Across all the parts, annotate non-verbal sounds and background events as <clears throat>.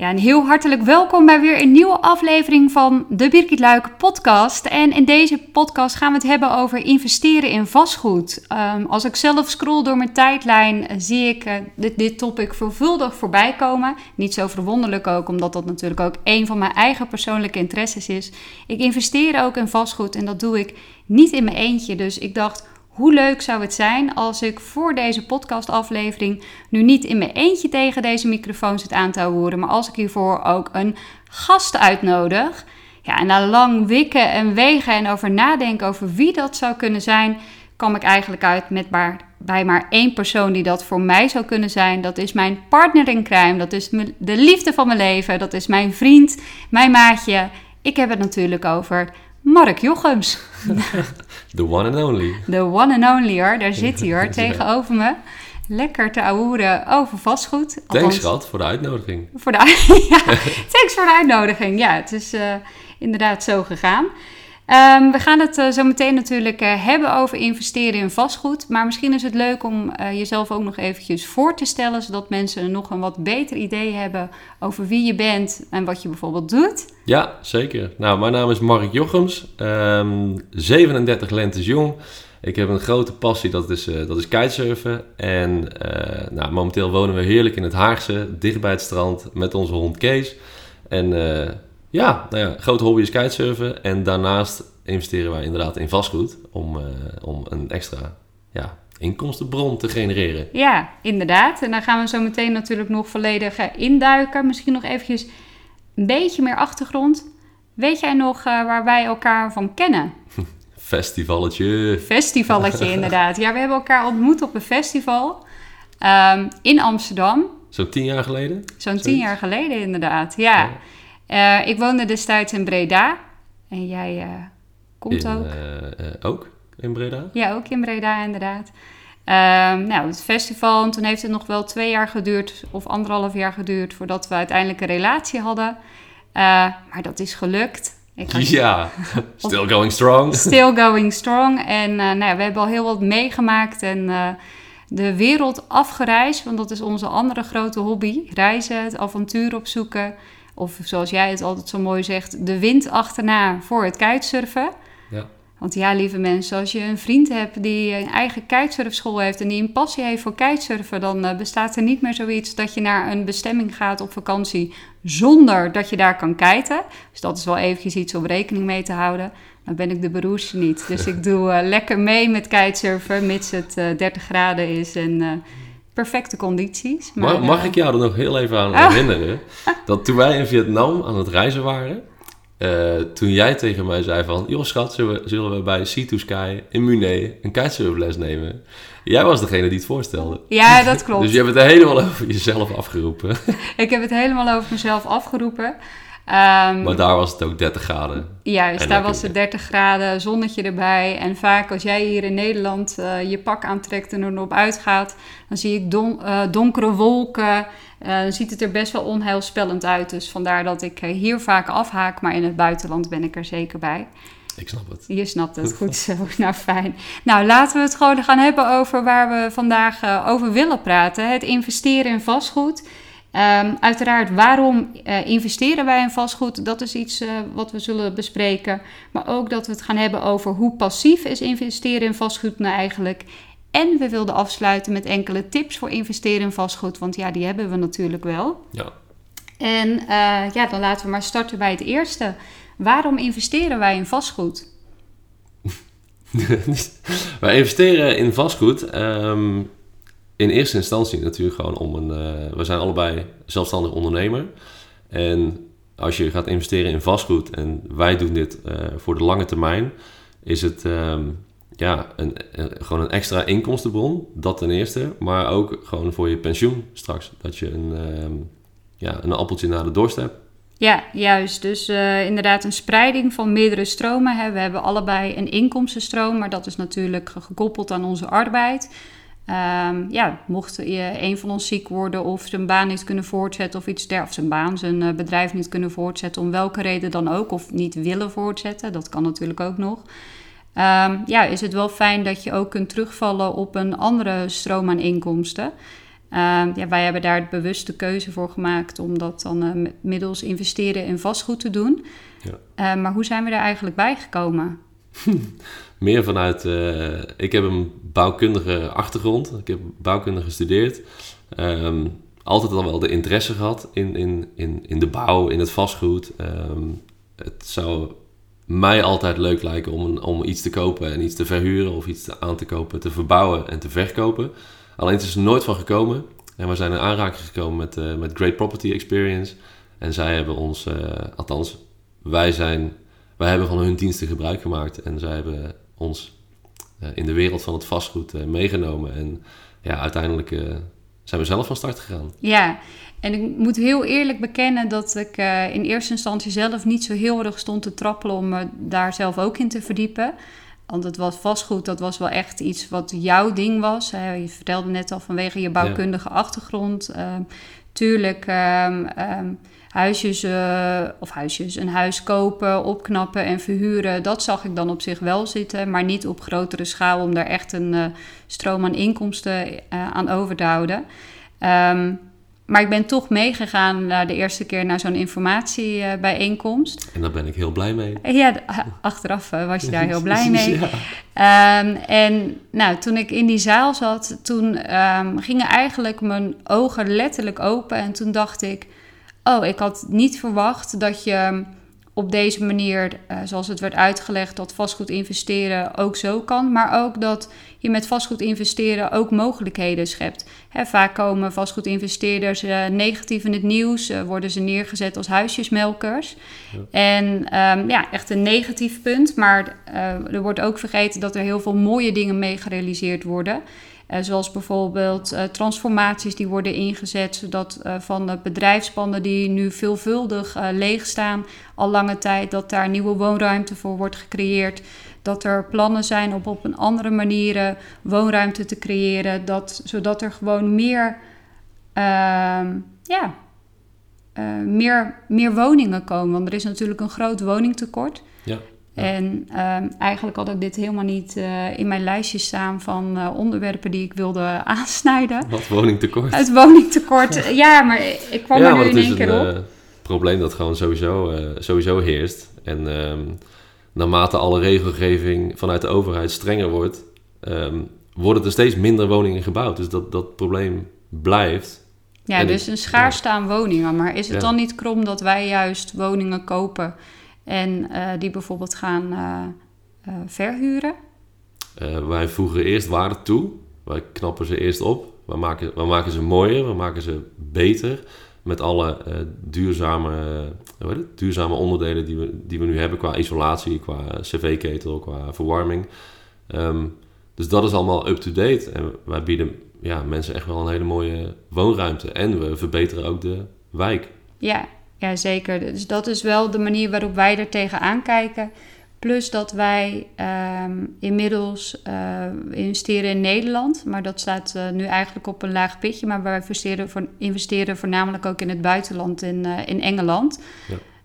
Ja, een heel hartelijk welkom bij weer een nieuwe aflevering van de Birgit Luik podcast. En in deze podcast gaan we het hebben over investeren in vastgoed. Ehm, als ik zelf scroll door mijn tijdlijn, eh, zie ik uh, dit, dit topic veelvuldig voorbij komen. Niet zo verwonderlijk ook, omdat dat natuurlijk ook een van mijn eigen persoonlijke interesses is. Ik investeer ook in vastgoed en dat doe ik niet in mijn eentje. Dus ik dacht, hoe leuk zou het zijn als ik voor deze podcastaflevering nu niet in mijn eentje tegen deze microfoon zit aan te horen, maar als ik hiervoor ook een gast uitnodig. Ja, en na lang wikken en wegen en over nadenken over wie dat zou kunnen zijn, kwam ik eigenlijk uit met maar, bij maar één persoon die dat voor mij zou kunnen zijn. Dat is mijn partner in crime, dat is de liefde van mijn leven, dat is mijn vriend, mijn maatje. Ik heb het natuurlijk over Mark Jochems. <laughs> The one and only. The one and only hoor, daar zit hij hoor, <laughs> tegenover me. Lekker te ouwen over vastgoed. Althans, thanks schat voor de uitnodiging. Voor de, <laughs> ja, thanks voor de uitnodiging. Ja, het is uh, inderdaad zo gegaan. Um, we gaan het uh, zo meteen natuurlijk uh, hebben over investeren in vastgoed. Maar misschien is het leuk om uh, jezelf ook nog eventjes voor te stellen, zodat mensen nog een wat beter idee hebben over wie je bent en wat je bijvoorbeeld doet. Ja, zeker. Nou, mijn naam is Mark Jochems, um, 37 lentes jong. Ik heb een grote passie, dat is, dat is kitesurfen. En nou, momenteel wonen we heerlijk in het Haagse, dicht bij het strand, met onze hond Kees. En ja, nou ja, grote hobby is kitesurfen. En daarnaast investeren wij inderdaad in vastgoed om, uh, om een extra ja, inkomstenbron te genereren. Ja, inderdaad. En daar gaan we zo meteen natuurlijk nog volledig induiken. Misschien nog eventjes een beetje meer achtergrond. Weet jij nog uh, waar wij elkaar van kennen? <laughs> Festivalletje. Festivalletje, <laughs> inderdaad. Ja, we hebben elkaar ontmoet op een festival um, in Amsterdam. Zo'n tien jaar geleden? Zo'n tien jaar geleden, inderdaad, ja. ja. Uh, ik woonde destijds in Breda. En jij uh, komt in, ook. Uh, ook in Breda? Ja, ook in Breda inderdaad. Um, nou, het festival, en toen heeft het nog wel twee jaar geduurd, of anderhalf jaar geduurd, voordat we uiteindelijk een relatie hadden. maar dat is gelukt. Ik ja, <laughs> still going strong. Still going strong. En nou, we hebben al heel wat meegemaakt en de wereld afgereisd, want dat is onze andere grote hobby. Reizen, het avontuur opzoeken. Of zoals jij het altijd zo mooi zegt, de wind achterna voor het kitesurfen. Ja. Want ja, lieve mensen, als je een vriend hebt die een eigen kitesurfschool heeft en die een passie heeft voor kitesurfen, dan uh, bestaat er niet meer zoiets dat je naar een bestemming gaat op vakantie zonder dat je daar kan kiten. Dus dat is wel eventjes iets om rekening mee te houden. Dan ben ik de beroerste niet. Dus ik <laughs> doe uh, lekker mee met kitesurfen, mits het uh, 30 graden is en perfecte condities. Maar, mag, mag uh, ik jou er nog heel even aan herinneren? <laughs> Dat toen wij in Vietnam aan het reizen waren, uh, toen jij tegen mij zei van... joh schat, zullen we, zullen we bij Sea to Sky in Mune een kitesurfles nemen? Jij was degene die het voorstelde. Ja, dat <laughs> klopt. dus je hebt het helemaal over jezelf afgeroepen. <laughs> ik heb het helemaal over mezelf afgeroepen. Um, maar daar was het ook 30 graden. Juist, daar was het 30 graden, zonnetje erbij. En vaak als jij hier in Nederland uh, je pak aantrekt en erop uitgaat, dan zie ik don uh, donkere wolken. Uh, dan ziet het er best wel onheilspellend uit. Dus vandaar dat ik hier vaak afhaak, maar in het buitenland ben ik er zeker bij. Ik snap het. Je snapt het, <laughs> goed zo. <laughs> nou, fijn. Nou, laten we het gewoon gaan hebben over waar we vandaag over willen praten. Het investeren in vastgoed. Um, uiteraard, waarom uh, investeren wij in vastgoed? Dat is iets uh, wat we zullen bespreken. Maar ook dat we het gaan hebben over hoe passief is investeren in vastgoed nou eigenlijk. En we wilden afsluiten met enkele tips voor investeren in vastgoed. Want ja, die hebben we natuurlijk wel. Ja. En uh, ja, dan laten we maar starten bij het eerste. Waarom investeren wij in vastgoed? <laughs> wij investeren in vastgoed. Um in eerste instantie natuurlijk gewoon om een. Uh, we zijn allebei zelfstandig ondernemer. En als je gaat investeren in vastgoed en wij doen dit uh, voor de lange termijn, is het um, ja, een, gewoon een extra inkomstenbron. Dat ten eerste. Maar ook gewoon voor je pensioen straks. Dat je een, um, ja, een appeltje naar de dorst hebt. Ja, juist. Dus uh, inderdaad een spreiding van meerdere stromen. Hè. We hebben allebei een inkomstenstroom, maar dat is natuurlijk gekoppeld aan onze arbeid. Um, ja, mocht een van ons ziek worden of zijn baan niet kunnen voortzetten of iets dergelijks, zijn baan, zijn uh, bedrijf niet kunnen voortzetten, om welke reden dan ook, of niet willen voortzetten, dat kan natuurlijk ook nog. Um, ja, is het wel fijn dat je ook kunt terugvallen op een andere stroom aan inkomsten. Ehm, ja, wij hebben daar de bewuste keuze voor gemaakt om dat dan uh, middels investeren in vastgoed te doen. Ja. Uh, maar hoe zijn we daar eigenlijk bij gekomen? <laughs> Meer vanuit, uh, ik heb een bouwkundige achtergrond. Ik heb bouwkunde gestudeerd. Um, altijd al wel de interesse gehad in, in, in, in de bouw, in het vastgoed. Um, het zou mij altijd leuk lijken om, om iets te kopen en iets te verhuren of iets aan te kopen, te verbouwen en te verkopen. Alleen het is er nooit van gekomen. En we zijn in aanraking gekomen met, uh, met Great Property Experience. En zij hebben ons, uh, althans, wij, zijn, wij hebben van hun diensten gebruik gemaakt. En zij hebben ons uh, in de wereld van het vastgoed meegenomen. En ja, uiteindelijk zijn we zelf van start gegaan. Ja, en ik moet heel eerlijk bekennen dat ik in eerste instantie zelf niet zo heel erg stond te trappelen om me daar zelf ook in te verdiepen. Want het was vastgoed, dat was wel echt iets wat jouw ding was. Je vertelde net al vanwege je bouwkundige achtergrond. Uh, tuurlijk, um, um, huisjes, uh, of huisjes, een huis kopen, opknappen en verhuren, dat zag ik dan op zich wel zitten. Maar niet op grotere schaal om daar echt een uh, stroom aan inkomsten uh, aan over te houden. Um, maar ik ben toch meegegaan de eerste keer naar zo'n informatiebijeenkomst. en daar ben ik heel blij mee. Ja, achteraf was je daar heel blij mee. ja. um, en nou, toen ik in die zaal zat, toen um, gingen eigenlijk mijn ogen letterlijk open. En toen dacht ik, oh, ik had niet verwacht dat je op deze manier, uh, zoals het werd uitgelegd, dat vastgoed investeren ook zo kan. Maar ook dat je met vastgoed investeren ook mogelijkheden schept. Hè, vaak komen vastgoedinvesteerders uh, negatief in het nieuws, uh, worden ze neergezet als huisjesmelkers. Ja. En um, ja, echt een negatief punt. Maar er wordt ook vergeten dat er heel veel mooie dingen mee gerealiseerd worden. Uh, zoals bijvoorbeeld uh, transformaties die worden ingezet, zodat uh, van de bedrijfspanden die nu veelvuldig leeg staan, al lange tijd, dat daar nieuwe woonruimte voor wordt gecreëerd. Dat er plannen zijn om op een andere manier woonruimte te creëren, dat, zodat er gewoon meer, ehm, ja, meer, meer woningen komen. Want er is natuurlijk een groot woningtekort. Ja. En um, eigenlijk had ik dit helemaal niet uh, in mijn lijstje staan van uh, onderwerpen die ik wilde <laughs> aansnijden. Wat woningtekort? Het woningtekort, <laughs> ja, maar ik kwam ja, er nu in één keer op. Het is een uh, probleem dat gewoon sowieso, sowieso heerst. En um, naarmate alle regelgeving vanuit de overheid strenger wordt, um, worden er steeds minder woningen gebouwd. Dus dat, dat probleem blijft. Ja, en dus een schaarste aan woningen. Maar is het ja. dan niet krom dat wij juist woningen kopen en uh, die bijvoorbeeld gaan uh, uh, verhuren? wij voegen eerst waarde toe. Wij knappen ze eerst op. We maken, we maken ze mooier, we maken ze beter. Met alle duurzame, het, duurzame onderdelen die we, die we nu hebben qua isolatie, qua cv-ketel, qua verwarming. Um, dus dat is allemaal up-to-date. En wij bieden ja, mensen echt wel een hele mooie woonruimte. En we verbeteren ook de wijk. Ja, ja, zeker. Dus dat is wel de manier waarop wij er tegenaan kijken. Plus dat wij um, inmiddels uh, investeren in Nederland. Maar dat staat uh, nu eigenlijk op een laag pitje. Maar wij investeren, voor, investeren voornamelijk ook in het buitenland, in, uh, in Engeland.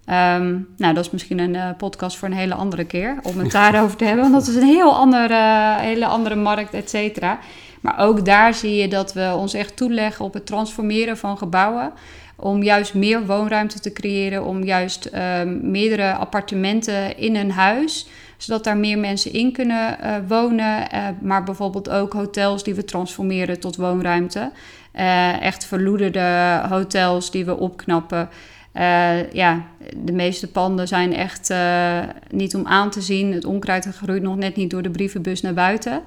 Ja. Um, nou, dat is misschien een podcast voor een hele andere keer. Om het daarover <laughs> te hebben. Want dat is een heel andere, hele andere markt, et cetera. Maar ook daar zie je dat we ons echt toeleggen op het transformeren van gebouwen om juist meer woonruimte te creëren, om juist uh, meerdere appartementen in een huis, zodat daar meer mensen in kunnen uh, wonen. Uh, maar bijvoorbeeld ook hotels die we transformeren tot woonruimte. Eh, echt verloederde hotels die we opknappen. ja, de meeste panden zijn echt niet om aan te zien. Het onkruid groeit nog net niet door de brievenbus naar buiten.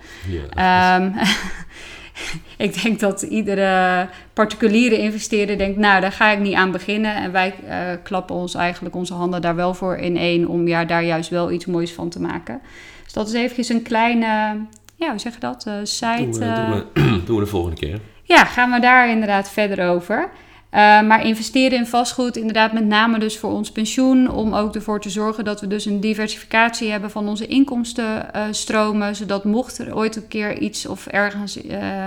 Ja, um, <laughs> <laughs> <laughs> ik denk dat iedere particuliere investeerder denkt, nou, daar ga ik niet aan beginnen. En wij uh, klappen ons eigenlijk onze handen daar wel voor in één om ja, daar juist wel iets moois van te maken. Dus dat is eventjes een kleine, ja, hoe zeg je dat, uh, site. Doen we, doen, we, <clears throat> doen we de volgende keer. Ja, gaan we daar inderdaad verder over. Uh, maar investeren in vastgoed, inderdaad met name dus voor ons pensioen, om ook ervoor te zorgen dat we dus een diversificatie hebben van onze inkomstenstromen, uh, zodat mocht er ooit een keer iets of ergens uh,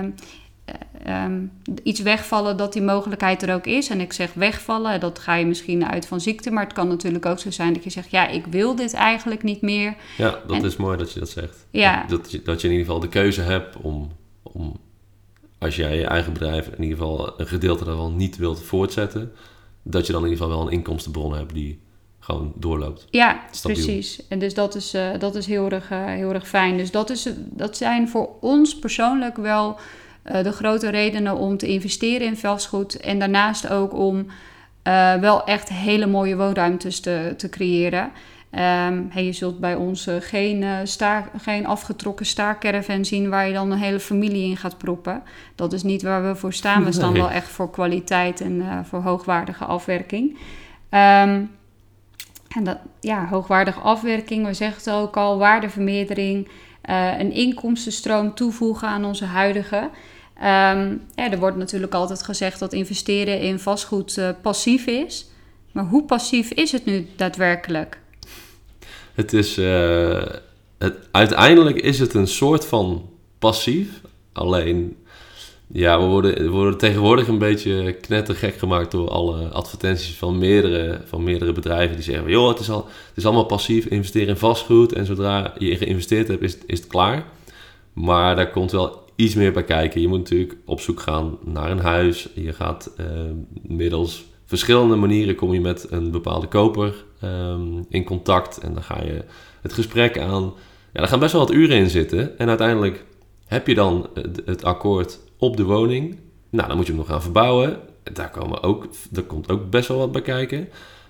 um, iets wegvallen, dat die mogelijkheid er ook is. En ik zeg wegvallen, dat ga je misschien uit van ziekte, maar het kan natuurlijk ook zo zijn dat je zegt, ja, ik wil dit eigenlijk niet meer. Ja, dat en, is mooi dat je dat zegt. Ja. Dat, dat, je, dat je in ieder geval de keuze hebt om, om als jij je eigen bedrijf in ieder geval een gedeelte daarvan niet wilt voortzetten, dat je dan in ieder geval wel een inkomstenbron hebt die gewoon doorloopt. Ja, Stabiel. precies. En dus dat is, eh, dat is heel, erg, eh, heel erg fijn. Dus dat, is, dat zijn voor ons persoonlijk wel eh, de grote redenen om te investeren in vastgoed. En daarnaast ook om wel echt hele mooie woonruimtes te, te creëren. Hey, je zult bij ons eh, geen, eh, staar, geen afgetrokken staarcaravan zien waar je dan een hele familie in gaat proppen. Dat is niet waar we voor staan. We staan Nee. wel echt voor kwaliteit en eh, voor hoogwaardige afwerking. Ehm, en dat, ja, hoogwaardige afwerking, we zeggen het ook al, waardevermeerdering, een inkomstenstroom toevoegen aan onze huidige. Ehm, ja, er wordt natuurlijk altijd gezegd dat investeren in vastgoed passief is. Maar hoe passief is het nu daadwerkelijk? Het is, eh, het, uiteindelijk is het een soort van passief. Alleen, ja, we worden, we worden tegenwoordig een beetje knettergek gemaakt door alle advertenties van meerdere, van meerdere bedrijven die zeggen: joh, het is, al, het is allemaal passief, investeren in vastgoed. En zodra je geïnvesteerd hebt, is, is het klaar. Maar daar komt wel iets meer bij kijken. Je moet natuurlijk op zoek gaan naar een huis. Je gaat eh, middels verschillende manieren kom je met een bepaalde koper ehm, in contact. En dan ga je het gesprek aan. Ja, daar gaan best wel wat uren in zitten. En uiteindelijk heb je dan het, akkoord op de woning. Nou, dan moet je hem nog gaan verbouwen. Daar, komen ook, daar komt ook best wel wat bij kijken.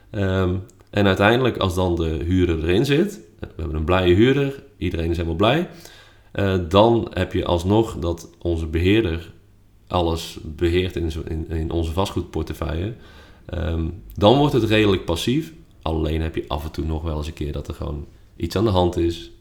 Ehm, en uiteindelijk, als dan de huurder erin zit, we hebben een blije huurder, iedereen is helemaal blij. eh, dan heb je alsnog dat onze beheerder alles beheert in, in onze vastgoedportefeuille. Ehm, dan wordt het redelijk passief. Alleen heb je af en toe nog wel eens een keer dat er gewoon iets aan de hand is.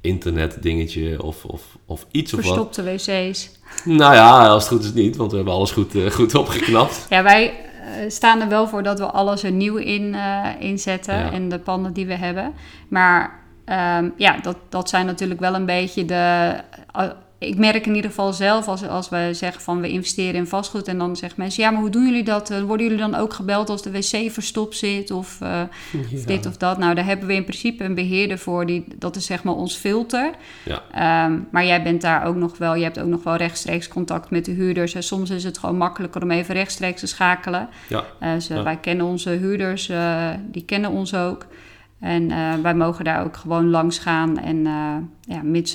Internet dingetje of, of, of iets of wat. Verstopte wc's. Nou ja, als het goed is niet, want we hebben alles goed, eh, goed opgeknapt. Ja, wij eh, staan er wel voor dat we alles er nieuw in eh, inzetten Ja. en de panden die we hebben. Maar ehm, ja, dat, dat zijn natuurlijk wel een beetje de. Ik merk in ieder geval zelf als, als we zeggen van we investeren in vastgoed en dan zeggen mensen ja, maar hoe doen jullie dat? Eh, Worden jullie dan ook gebeld als de wc verstopt zit of, eh, <laughs> of dit of dat? Nou, daar hebben we in principe een beheerder voor. Die, dat is zeg maar ons filter. Ja. Ehm, maar jij bent daar ook nog wel, je hebt ook nog wel rechtstreeks contact met de huurders. En soms is het gewoon makkelijker om even rechtstreeks te schakelen. Ja. Eh, Ja. Wij kennen onze huurders, eh, die kennen ons ook. En eh, wij mogen daar ook gewoon langs gaan. En eh, ja, mits,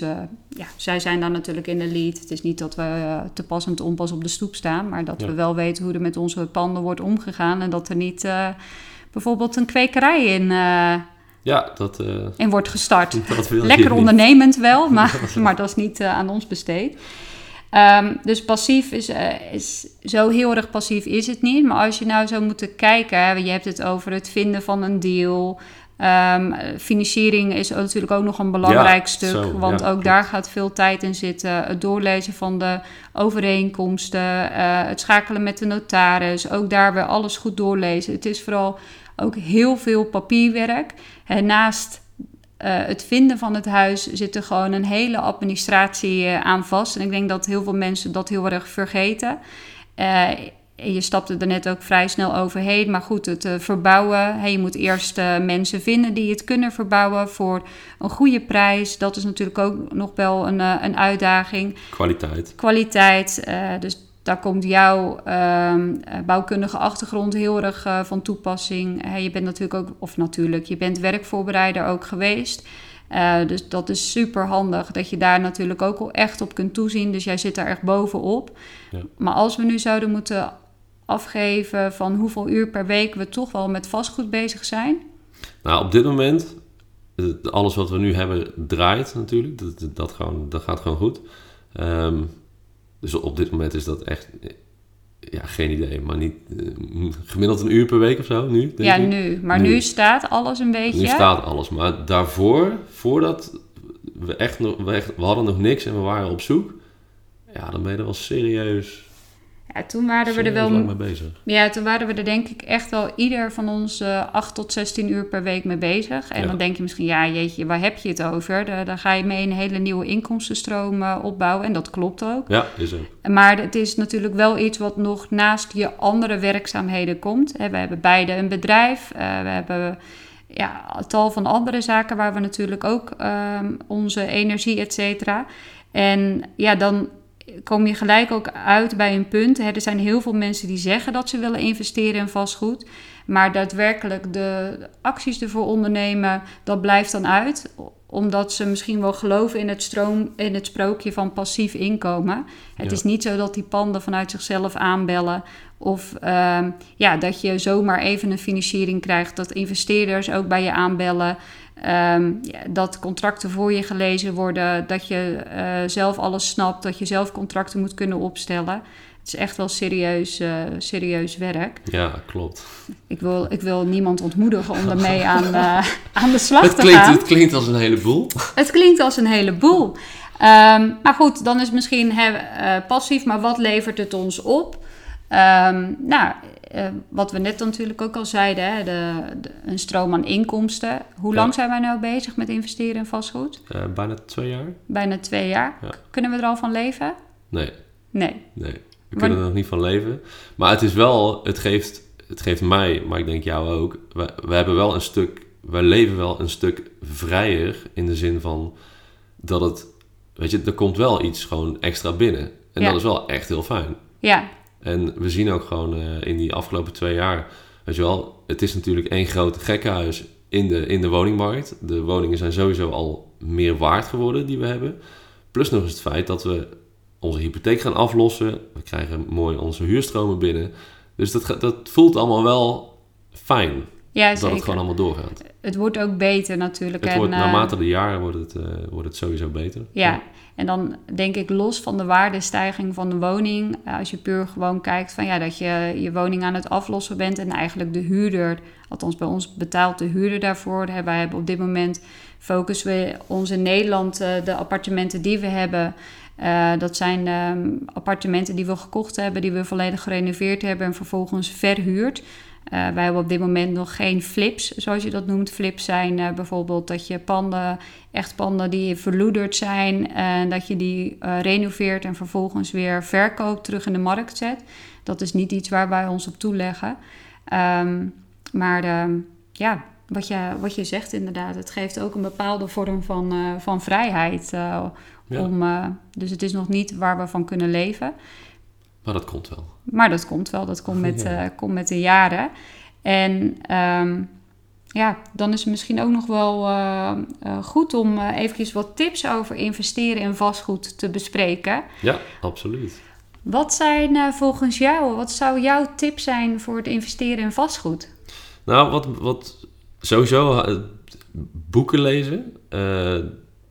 ja, zij zijn dan natuurlijk in de lead. Het is niet dat we eh, te pas en te onpas op de stoep staan. Maar dat Ja. we wel weten hoe er met onze panden wordt omgegaan. En dat er niet bijvoorbeeld een kwekerij in, Ja, dat, in wordt gestart. <laughs> dat Lekker niet. ondernemend wel, <laughs> maar, maar dat is niet aan ons besteed. Ehm, dus passief is, is zo heel erg passief is het niet. Maar als je nou zou moeten kijken, hè, je hebt het over het vinden van een deal. Ehm, eh, financiering is natuurlijk ook nog een belangrijk Ja, stuk, zo, want ja, ook klopt. daar gaat veel tijd in zitten. Het doorlezen van de overeenkomsten, eh, het schakelen met de notaris, ook daar weer alles goed doorlezen. Het is vooral ook heel veel papierwerk. En naast eh, het vinden van het huis zit er gewoon een hele administratie eh, aan vast. En ik denk dat heel veel mensen dat heel erg vergeten. Je stapte er net ook vrij snel overheen. Maar goed, het eh, verbouwen. Je moet eerst eh, mensen vinden die het kunnen verbouwen voor een goede prijs. Dat is natuurlijk ook nog wel een, eh, een uitdaging Kwaliteit. kwaliteit. dus daar komt jouw ehm, eh, bouwkundige achtergrond heel erg van toepassing. Je bent natuurlijk ook, of natuurlijk, je bent werkvoorbereider ook geweest. Dus dat is super handig dat je daar natuurlijk ook al echt op kunt toezien. Dus jij zit daar echt bovenop. Ja. Maar als we nu zouden moeten afgeven van hoeveel uur per week we toch wel met vastgoed bezig zijn. Nou, op dit moment, alles wat we nu hebben draait natuurlijk. Dat, dat, gewoon, dat gaat gewoon goed. Ehm, dus op dit moment is dat echt, eh, ja, geen idee. Maar niet eh, gemiddeld een uur per week of zo, nu denk ja, ik. nu. Maar Nu. nu, staat alles een beetje. Nu staat alles. Maar daarvoor, voordat we echt nog, we, echt, we hadden nog niks en we waren op zoek. Ja, dan ben je er wel serieus, Ja, toen waren we er wel lang mee bezig. Ja, toen waren we er denk ik echt wel ieder van ons eh 8 tot 16 uur per week mee bezig. En Ja. dan denk je misschien, ja jeetje, waar heb je het over? Daar, daar ga je mee een hele nieuwe inkomstenstroom eh, opbouwen. En dat klopt ook. Ja, is ook. Maar het is natuurlijk wel iets wat nog naast je andere werkzaamheden komt. We hebben beide een bedrijf. eh, we hebben ja, een tal van andere zaken waar we natuurlijk ook ehm, onze energie, et cetera. En ja, dan kom je gelijk ook uit bij een punt. Hè, er zijn heel veel mensen die zeggen dat ze willen investeren in vastgoed. Maar daadwerkelijk de acties ervoor ondernemen, dat blijft dan uit. Omdat ze misschien wel geloven in het, stroom, in het sprookje van passief inkomen. Het Ja. is niet zo dat die panden vanuit zichzelf aanbellen. Of ehm, ja, dat je zomaar even een financiering krijgt. Dat investeerders ook bij je aanbellen. Ehm, ja, dat contracten voor je gelezen worden. Dat je eh, zelf alles snapt. Dat je zelf contracten moet kunnen opstellen. Het is echt wel serieus, eh, serieus werk. Ja, klopt. Ik wil, ik wil niemand ontmoedigen om daarmee <laughs> aan, eh, aan de slag Het te klinkt, gaan. het klinkt als een heleboel. Het klinkt als een heleboel. Ehm maar goed, dan is misschien passief, maar wat levert het ons op? Ehm, nou, eh, wat we net natuurlijk ook al zeiden, hè, de, de- een stroom aan inkomsten. Hoe Ja. lang zijn wij nou bezig met investeren in vastgoed? Eh, bijna twee jaar? Bijna twee jaar. Ja. Kunnen we er al van leven? Nee, Nee. nee. We Maar- kunnen er nog niet van leven. Maar het is wel, het geeft, het geeft mij, maar ik denk jou ook. We, we hebben wel een stuk, wij leven wel een stuk vrijer in de zin van dat het, weet je, er komt wel iets gewoon extra binnen. En Ja. dat is wel echt heel fijn. Ja, En we zien ook gewoon eh, in die afgelopen twee jaar, weet je wel, het is natuurlijk één groot gekkenhuis in de, in de woningmarkt. De woningen zijn sowieso al meer waard geworden die we hebben. Plus nog eens het feit dat we onze hypotheek gaan aflossen. We krijgen mooi onze huurstromen binnen. Dus dat, dat voelt allemaal wel fijn ja dat zeker. het gewoon allemaal doorgaat. Het wordt ook beter natuurlijk. Het en, wordt, eh, naarmate de jaren wordt het, eh, wordt het sowieso beter. Ja, en dan denk ik los van de waardestijging van de woning, eh, als je puur gewoon kijkt van ja, dat je je woning aan het aflossen bent en eigenlijk de huurder, althans bij ons betaalt de huurder daarvoor. Wij hebben op dit moment focussen we ons in Nederland eh, de appartementen die we hebben. eh, dat zijn ehm, appartementen die we gekocht hebben, die we volledig gerenoveerd hebben en vervolgens verhuurd. Eh, wij hebben op dit moment nog geen flips, zoals je dat noemt. Flips zijn eh, bijvoorbeeld dat je panden, echt panden die verloederd zijn, en dat je die eh, renoveert en vervolgens weer verkoopt, terug in de markt zet. Dat is niet iets waar wij ons op toeleggen. Ehm, maar ehm, ja, wat je, wat je zegt inderdaad, het geeft ook een bepaalde vorm van, van vrijheid. Ja. om, dus het is nog niet waar we van kunnen leven. Maar dat komt wel. Maar dat komt wel, dat komt met, Ja. eh, komt met de jaren. En ehm, ja, dan is het misschien ook nog wel eh, eh, goed om eventjes wat tips over investeren in vastgoed te bespreken. Ja, absoluut. Wat zijn volgens jou, wat zou jouw tip zijn voor het investeren in vastgoed? Nou, wat, wat sowieso boeken lezen,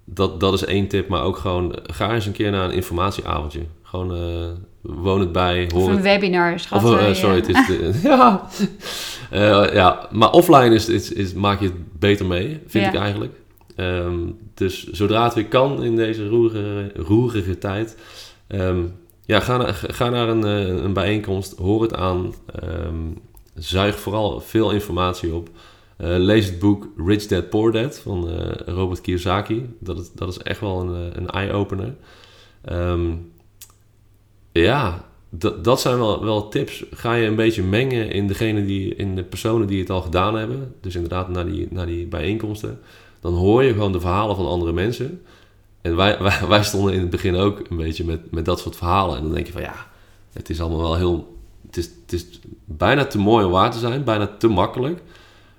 dat, dat is één tip. Maar ook gewoon, ga eens een keer naar een informatieavondje. Gewoon, eh, woon het bij, Of hoor een het. webinar, schat. Of, eh, eh, sorry, het is... De, <laughs> <laughs> ja. Ja, maar offline is, is, is, maak je het beter mee, vind Ja. ik eigenlijk. Ehm, dus zodra het weer kan in deze roerige, roerige tijd... ehm, ja, ga naar, ga naar een, een bijeenkomst, hoor het aan. ehm, zuig vooral veel informatie op. Lees het boek Rich Dad Poor Dad van Robert Kiyosaki. Dat is, dat is echt wel een, een eye-opener. Ja, dat, zijn wel, wel tips. Ga je een beetje mengen in, degene die, in de personen die het al gedaan hebben. Dus inderdaad naar die, naar die bijeenkomsten. Dan hoor je gewoon de verhalen van andere mensen. En wij, <laughs> wij, wij stonden in het begin ook een beetje met, met dat soort verhalen. En dan denk je van ja, het is allemaal wel heel... Het is, het is bijna te mooi om waar te zijn, bijna te makkelijk.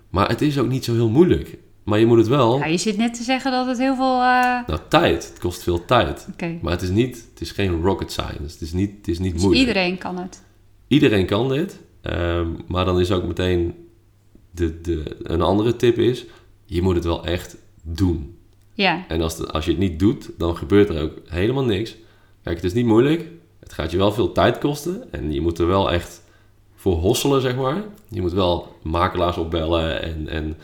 Maar het is ook niet zo heel moeilijk. Maar je moet het wel... Ja, je zit net te zeggen dat het heel veel... eh, Nou, tijd. Het kost veel tijd. Maar het is niet... Het is geen rocket science. Het is niet, het is niet dus moeilijk. iedereen kan het. Iedereen kan dit. ehm, maar dan is ook meteen... De, de, een andere tip is... Je moet het wel echt doen. Ja, En als, het- als je het niet doet, dan gebeurt er ook helemaal niks. Kijk, het is niet moeilijk. Het gaat je wel veel tijd kosten. En je moet er wel echt voor hosselen, zeg maar. Je moet wel makelaars opbellen en, en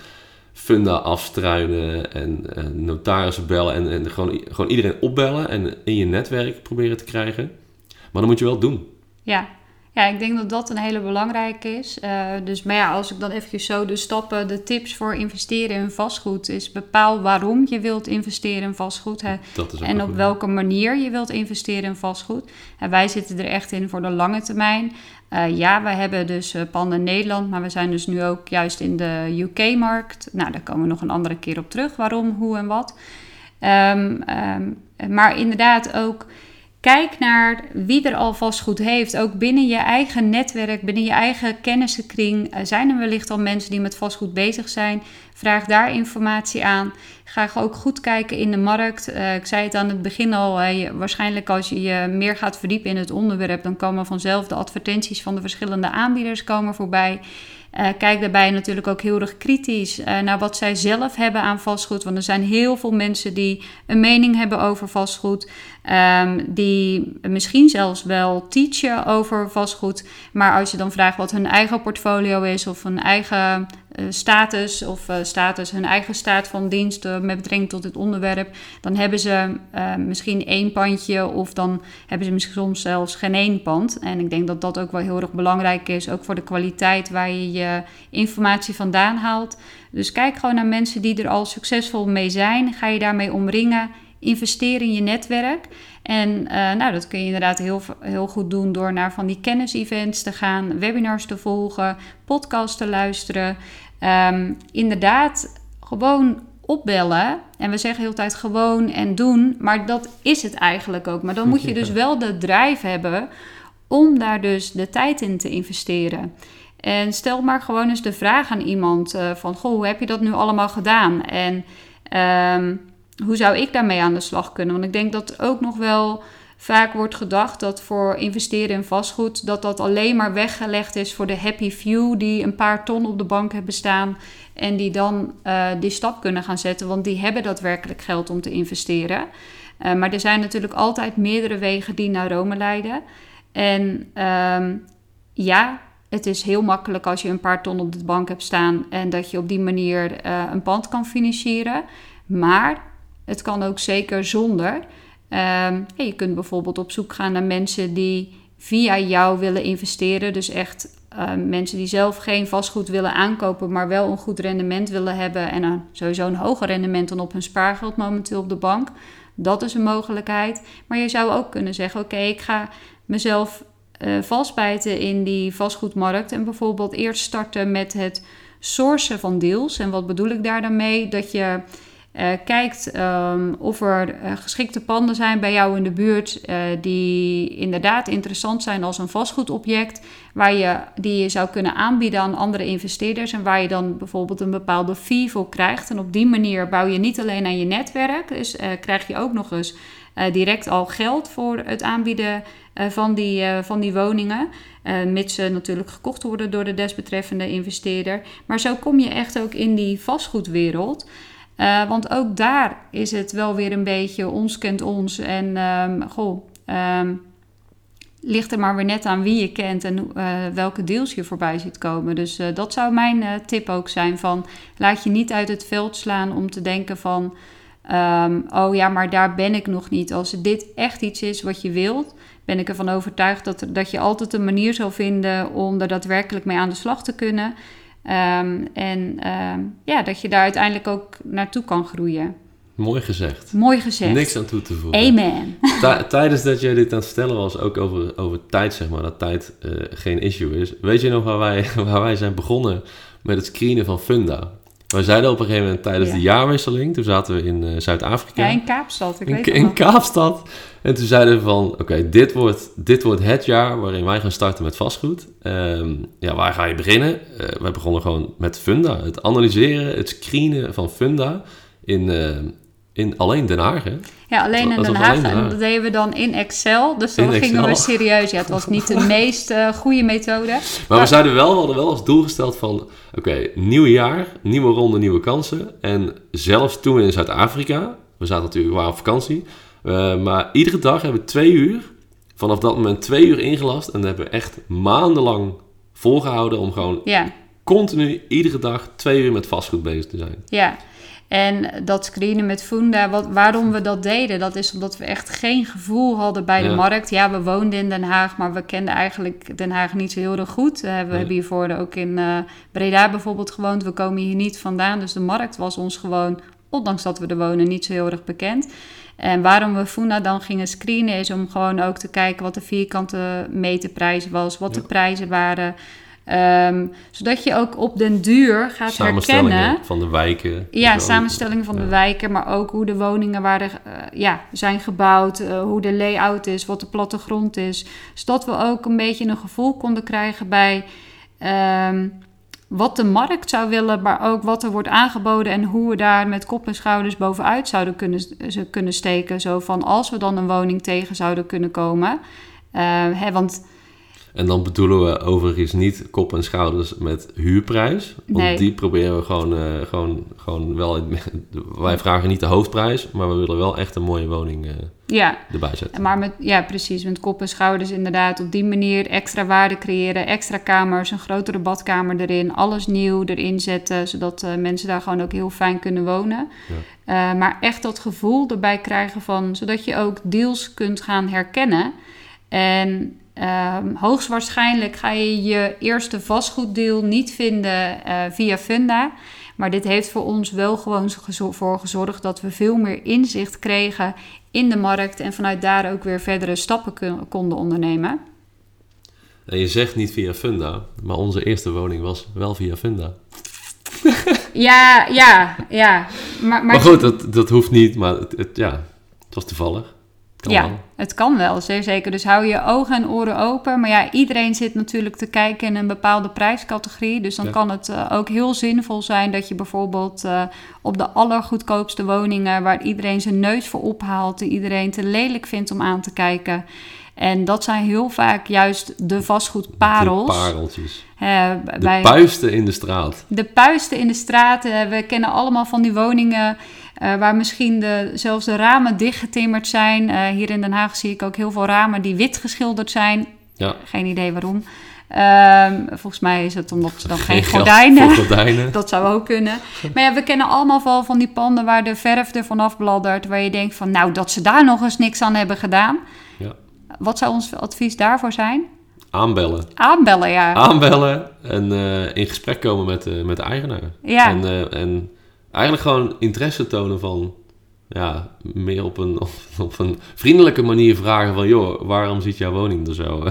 funda afstruinen en, en notarissen bellen. En, en gewoon, gewoon iedereen opbellen en in je netwerk proberen te krijgen. Maar dan moet je wel doen. Ja. Ja, ik denk dat dat een hele belangrijke is. Eh, dus, maar ja, als ik dan even zo de stappen, de tips voor investeren in vastgoed is bepaal waarom je wilt investeren in vastgoed. Hè, en op welke manier je wilt investeren in vastgoed. En wij zitten er echt in voor de lange termijn. Eh, ja, we hebben dus eh, panden in Nederland, maar we zijn dus nu ook juist in de UK-markt. Nou, daar komen we nog een andere keer op terug. Waarom, hoe en wat. Ehm, ehm, maar inderdaad ook Kijk naar wie er al vastgoed heeft. Ook binnen je eigen netwerk, binnen je eigen kennissenkring. Uh, zijn er wellicht al mensen die met vastgoed bezig zijn? Vraag daar informatie aan. Ga ook goed kijken in de markt. Uh, ik zei het aan het begin al. Uh, waarschijnlijk als je je meer gaat verdiepen in het onderwerp, dan komen vanzelf de advertenties van de verschillende aanbieders komen voorbij. Uh, kijk daarbij natuurlijk ook heel erg kritisch uh, naar wat zij zelf hebben aan vastgoed. Want er zijn heel veel mensen die een mening hebben over vastgoed. Um, die misschien zelfs wel teachen over vastgoed. Maar als je dan vraagt wat hun eigen portfolio is of hun eigen status of status, hun eigen staat van dienst met betrekking tot dit onderwerp, dan hebben ze misschien één pandje of dan hebben ze misschien soms zelfs geen één pand. En ik denk dat dat ook wel heel erg belangrijk is, ook voor de kwaliteit waar je je informatie vandaan haalt. Dus kijk gewoon naar mensen die er al succesvol mee zijn. Ga je daarmee omringen. Investeer in je netwerk. En nou, dat kun je inderdaad heel, heel goed doen door naar van die kennis-events te gaan, webinars te volgen, podcasts te luisteren. Um, inderdaad, gewoon opbellen. En we zeggen heel tijd gewoon en doen, maar dat is het eigenlijk ook. Maar dan moet je dus wel de drive hebben om daar dus de tijd in te investeren. En stel maar gewoon eens de vraag aan iemand uh, van... Goh, hoe heb je dat nu allemaal gedaan? En um, hoe zou ik daarmee aan de slag kunnen? Want ik denk dat ook nog wel vaak wordt gedacht dat voor investeren in vastgoed... dat dat alleen maar weggelegd is voor de happy few... die een paar ton op de bank hebben staan... en die dan uh, die stap kunnen gaan zetten. Want die hebben daadwerkelijk geld om te investeren. Uh, maar er zijn natuurlijk altijd meerdere wegen die naar Rome leiden. En um, ja, het is heel makkelijk als je een paar ton op de bank hebt staan en dat je op die manier uh, een pand kan financieren. Maar het kan ook zeker zonder. Um, je kunt bijvoorbeeld op zoek gaan naar mensen die via jou willen investeren. Dus echt uh, mensen die zelf geen vastgoed willen aankopen, maar wel een goed rendement willen hebben. En sowieso een hoger rendement dan op hun spaargeld momenteel op de bank. Dat is een mogelijkheid. Maar je zou ook kunnen zeggen: oké, ik ga mezelf uh, vastbijten in die vastgoedmarkt. En bijvoorbeeld eerst starten met het sourcen van deals. En wat bedoel ik daar dan mee? Dat je uh, kijkt um, of er uh, geschikte panden zijn bij jou in de buurt die inderdaad interessant zijn als een vastgoedobject. Waar je, die je zou kunnen aanbieden aan andere investeerders. En waar je dan bijvoorbeeld een bepaalde fee voor krijgt. En op die manier bouw je niet alleen aan je netwerk. Dus krijg je ook nog eens direct al geld voor het aanbieden van, die, van die woningen. Mits ze natuurlijk gekocht worden door de desbetreffende investeerder. Maar zo kom je echt ook in die vastgoedwereld. Want ook daar is het wel weer een beetje ons kent ons. En um, goh, um, ligt er maar weer net aan wie je kent en welke deals je voorbij ziet komen. Dus dat zou mijn tip ook zijn van laat je niet uit het veld slaan om te denken van... Um, oh ja, maar daar ben ik nog niet. Als dit echt iets is wat je wilt, ben ik ervan overtuigd dat, dat je altijd een manier zal vinden om er daadwerkelijk mee aan de slag te kunnen. Um, en um, ja, dat je daar uiteindelijk ook naartoe kan groeien. Mooi gezegd. Mooi gezegd. Niks aan toe te voegen. Amen. <laughs> Tijdens dat jij dit aan het vertellen was, ook over, over tijd, zeg maar, dat tijd uh, geen issue is. Weet je nog waar wij, <laughs> waar wij zijn begonnen met het screenen van Funda? Wij zeiden op een gegeven moment tijdens ja. de jaarwisseling, toen zaten we in uh, Zuid-Afrika. Ja, in Kaapstad. Ik in, weet in Kaapstad. En toen zeiden we van, oké, okay, dit, wordt, dit wordt het jaar waarin wij gaan starten met vastgoed. Um, ja, waar ga je beginnen? Uh, wij begonnen gewoon met Funda. Het analyseren, het screenen van Funda in, uh, in alleen Den Haag, hè? Ja, alleen in Den Haag. En dat deden we dan in Excel. Dus dan gingen we serieus. Ja, het was niet de <laughs> meest uh, goede methode. Maar, maar, we zeiden wel, we hadden wel als doel gesteld van... Oké, okay, nieuw jaar, nieuwe ronde, nieuwe kansen. En zelfs toen we in Zuid-Afrika... We zaten natuurlijk waar op vakantie... Uh, maar iedere dag hebben we twee uur, vanaf dat moment twee uur ingelast. En dat hebben we echt maandenlang volgehouden om gewoon ja. continu iedere dag twee uur met vastgoed bezig te zijn. Ja, en dat screenen met Funda, wat, waarom we dat deden, dat is omdat we echt geen gevoel hadden bij de markt. Ja, we woonden in Den Haag, maar we kenden eigenlijk Den Haag niet zo heel erg goed. Uh, we nee. hebben hiervoor ook in uh, Breda bijvoorbeeld gewoond. We komen hier niet vandaan, dus de markt was ons gewoon, ondanks dat we er wonen, niet zo heel erg bekend. En waarom we Funda dan gingen screenen is om gewoon ook te kijken wat de vierkante meterprijs was, wat ja. de prijzen waren. Ehm, zodat je ook op den duur gaat Samenstellingen herkennen. van de wijken. Ja, Dus samenstelling van de wijken, maar ook hoe de woningen waren, eh, ja, zijn gebouwd, eh, hoe de layout is, wat de plattegrond is. Zodat we ook een beetje een gevoel konden krijgen bij ehm, wat de markt zou willen, maar ook wat er wordt aangeboden en hoe we daar met kop en schouders bovenuit zouden kunnen, ze kunnen steken. Zo van als we dan een woning tegen zouden kunnen komen. Eh, hè, want En dan bedoelen we overigens niet kop en schouders met huurprijs. Want Nee. die proberen we gewoon, eh, gewoon, gewoon wel... <laughs> wij vragen niet de hoofdprijs, maar we willen wel echt een mooie woning eh, ja, erbij zetten. Maar met, ja, precies, met kop en schouders inderdaad op die manier extra waarde creëren, extra kamers, een grotere badkamer erin, alles nieuw erin zetten, zodat eh, mensen daar gewoon ook heel fijn kunnen wonen. Eh, maar echt dat gevoel erbij krijgen van, zodat je ook deals kunt gaan herkennen. En ehm, hoogstwaarschijnlijk ga je je eerste vastgoeddeal niet vinden eh, via Funda. Maar dit heeft voor ons wel gewoon voor gezorgd dat we veel meer inzicht kregen in de markt en vanuit daar ook weer verdere stappen konden ondernemen. En je zegt niet via Funda, maar onze eerste woning was wel via Funda. <laughs> Ja, ja, ja. Maar, maar, Maar, goed, dat, dat hoeft niet, maar het, het- ja, het was toevallig. Kan ja, wel. het kan wel, zeer zeker. Dus hou je ogen en oren open. Maar ja, iedereen zit natuurlijk te kijken in een bepaalde prijscategorie. Dus dan Ja. kan het eh, ook heel zinvol zijn dat je bijvoorbeeld eh, op de allergoedkoopste woningen... waar iedereen zijn neus voor ophaalt, die iedereen te lelijk vindt om aan te kijken... En dat zijn heel vaak juist de vastgoedparels. De pareltjes. Eh, De bij- puisten in de straat. de puisten in de straten. We kennen allemaal van die woningen eh, waar misschien de, zelfs de ramen dichtgetimmerd zijn. Eh, hier in Den Haag zie ik ook heel veel ramen die wit geschilderd zijn. Ja. Geen idee waarom. Ehm, volgens mij is het omdat ze dan geen, geld gordijnen. Gordijnen. <laughs> Dat zou ook kunnen. Maar ja, we kennen allemaal wel van die panden waar de verf er vanaf bladdert. Waar je denkt van, nou, dat ze daar nog eens niks aan hebben gedaan. Ja. Wat zou ons advies daarvoor zijn? Aanbellen. Aanbellen, ja. Aanbellen en eh, in gesprek komen met, de met de eigenaar. Ja. En, en eigenlijk gewoon interesse tonen van... Ja, meer op een, op, <laughs> op een vriendelijke manier vragen van... joh, waarom ziet jouw woning er zo, <laughs>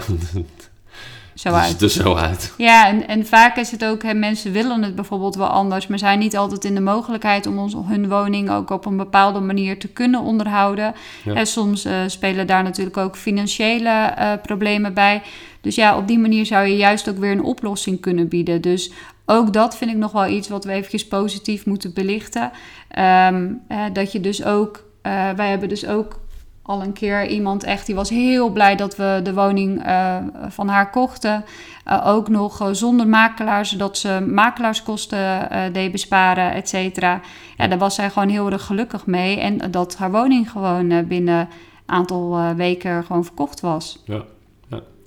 Zo uit. er zo uit? Ja, en, en vaak is het ook, hè, mensen willen het bijvoorbeeld wel anders, maar zijn niet altijd in de mogelijkheid om ons, hun woning ook op een bepaalde manier te kunnen onderhouden. Ja. En soms eh, spelen daar natuurlijk ook financiële eh, problemen bij. Dus ja, op die manier zou je juist ook weer een oplossing kunnen bieden. Dus ook dat vind ik nog wel iets wat we eventjes positief moeten belichten. Ehm, eh, dat je dus ook, eh, wij hebben dus ook al een keer iemand echt, die was heel blij dat we de woning eh, van haar kochten. Eh, ook nog zonder makelaar, zodat ze makelaarskosten deed besparen, et cetera. Ja, daar was zij gewoon heel erg gelukkig mee. En dat haar woning gewoon binnen een aantal weken gewoon verkocht was. Ja.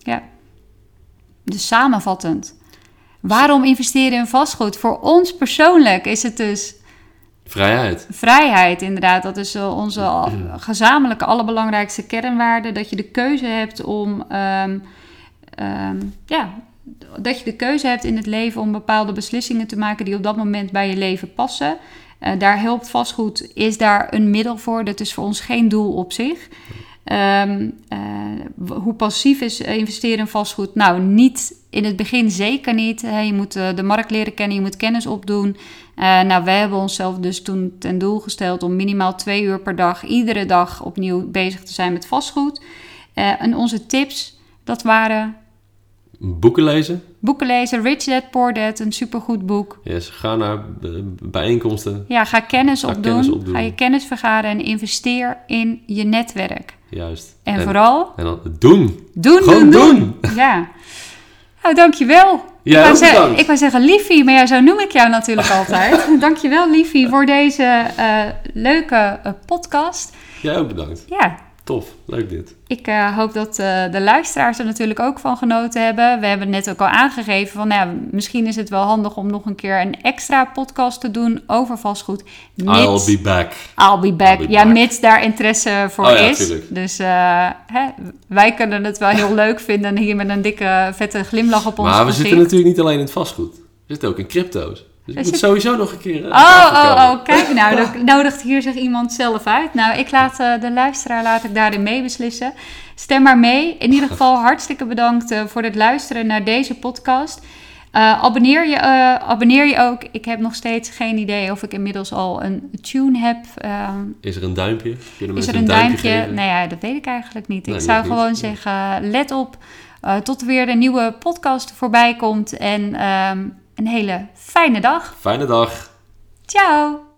Ja. Dus samenvattend. Waarom investeren in vastgoed? Voor ons persoonlijk is het dus Vrijheid. vrijheid, inderdaad. Dat is eh, onze <clears throat> gezamenlijke allerbelangrijkste kernwaarde. Dat je de keuze hebt om... ehm, ehm, ja, dat je de keuze hebt in het leven om bepaalde beslissingen te maken... die op dat moment bij je leven passen. Eh, daar helpt vastgoed, is daar een middel voor. Dat is voor ons geen doel op zich. Ehm, eh, hoe passief is investeren in vastgoed? Nou, niet in het begin zeker niet. Je moet eh, de markt leren kennen, je moet kennis opdoen. Eh, nou, wij hebben onszelf dus toen ten doel gesteld om minimaal twee uur per dag, iedere dag opnieuw bezig te zijn met vastgoed. Eh, en onze tips, dat waren Boeken lezen. boeken lezen, Rich Dad Poor Dad, een supergoed boek. Yes, ga naar bijeenkomsten. Ja, ga kennis, Ga opdoen, kennis opdoen. ga je kennis vergaren en investeer in je netwerk. Juist. En, vooral En dan doen. doen, Gewoon doen, doen. doen. Ja. <laughs> Nou, dankjewel. Jij ik, wou ik wou zeggen Liefie, maar ja, zo noem ik jou natuurlijk <laughs> altijd. dankjewel Liefie voor deze eh, leuke eh, podcast. Jij ook bedankt. Ja, Tof. Leuk dit. ik eh, hoop dat eh, de luisteraars er natuurlijk ook van genoten hebben. We hebben net ook al aangegeven van, nou, ja, misschien is het wel handig om nog een keer een extra podcast te doen over vastgoed. Mits- I'll be back. I'll be back. I'll be ja, back. mits daar interesse voor Oh is. Dus eh, hè, wij kunnen het wel heel leuk vinden. En hier met een dikke, vette glimlach op ons Maar we gezicht. zitten natuurlijk niet alleen in het vastgoed. We zitten ook in crypto's. Dus ik moet sowieso nog een keer... eh, Oh, oh, oh, kijk nou, <laughs> dan nodigt hier zich iemand zelf uit. Nou, ik laat eh, de luisteraar laat ik daarin meebeslissen. Stem maar mee. In ieder geval <laughs> hartstikke bedankt eh, voor het luisteren naar deze podcast. Abonneer, je, abonneer je ook. Ik heb nog steeds geen idee of ik inmiddels al een tune heb. Is er een duimpje? Kunnen is er een, een duimpje? duimpje nou ja, dat weet ik eigenlijk niet. Nee, ik zou gewoon niet. zeggen, let op. tot er weer een nieuwe podcast voorbij komt. En um, een hele fijne dag. Fijne dag. Ciao.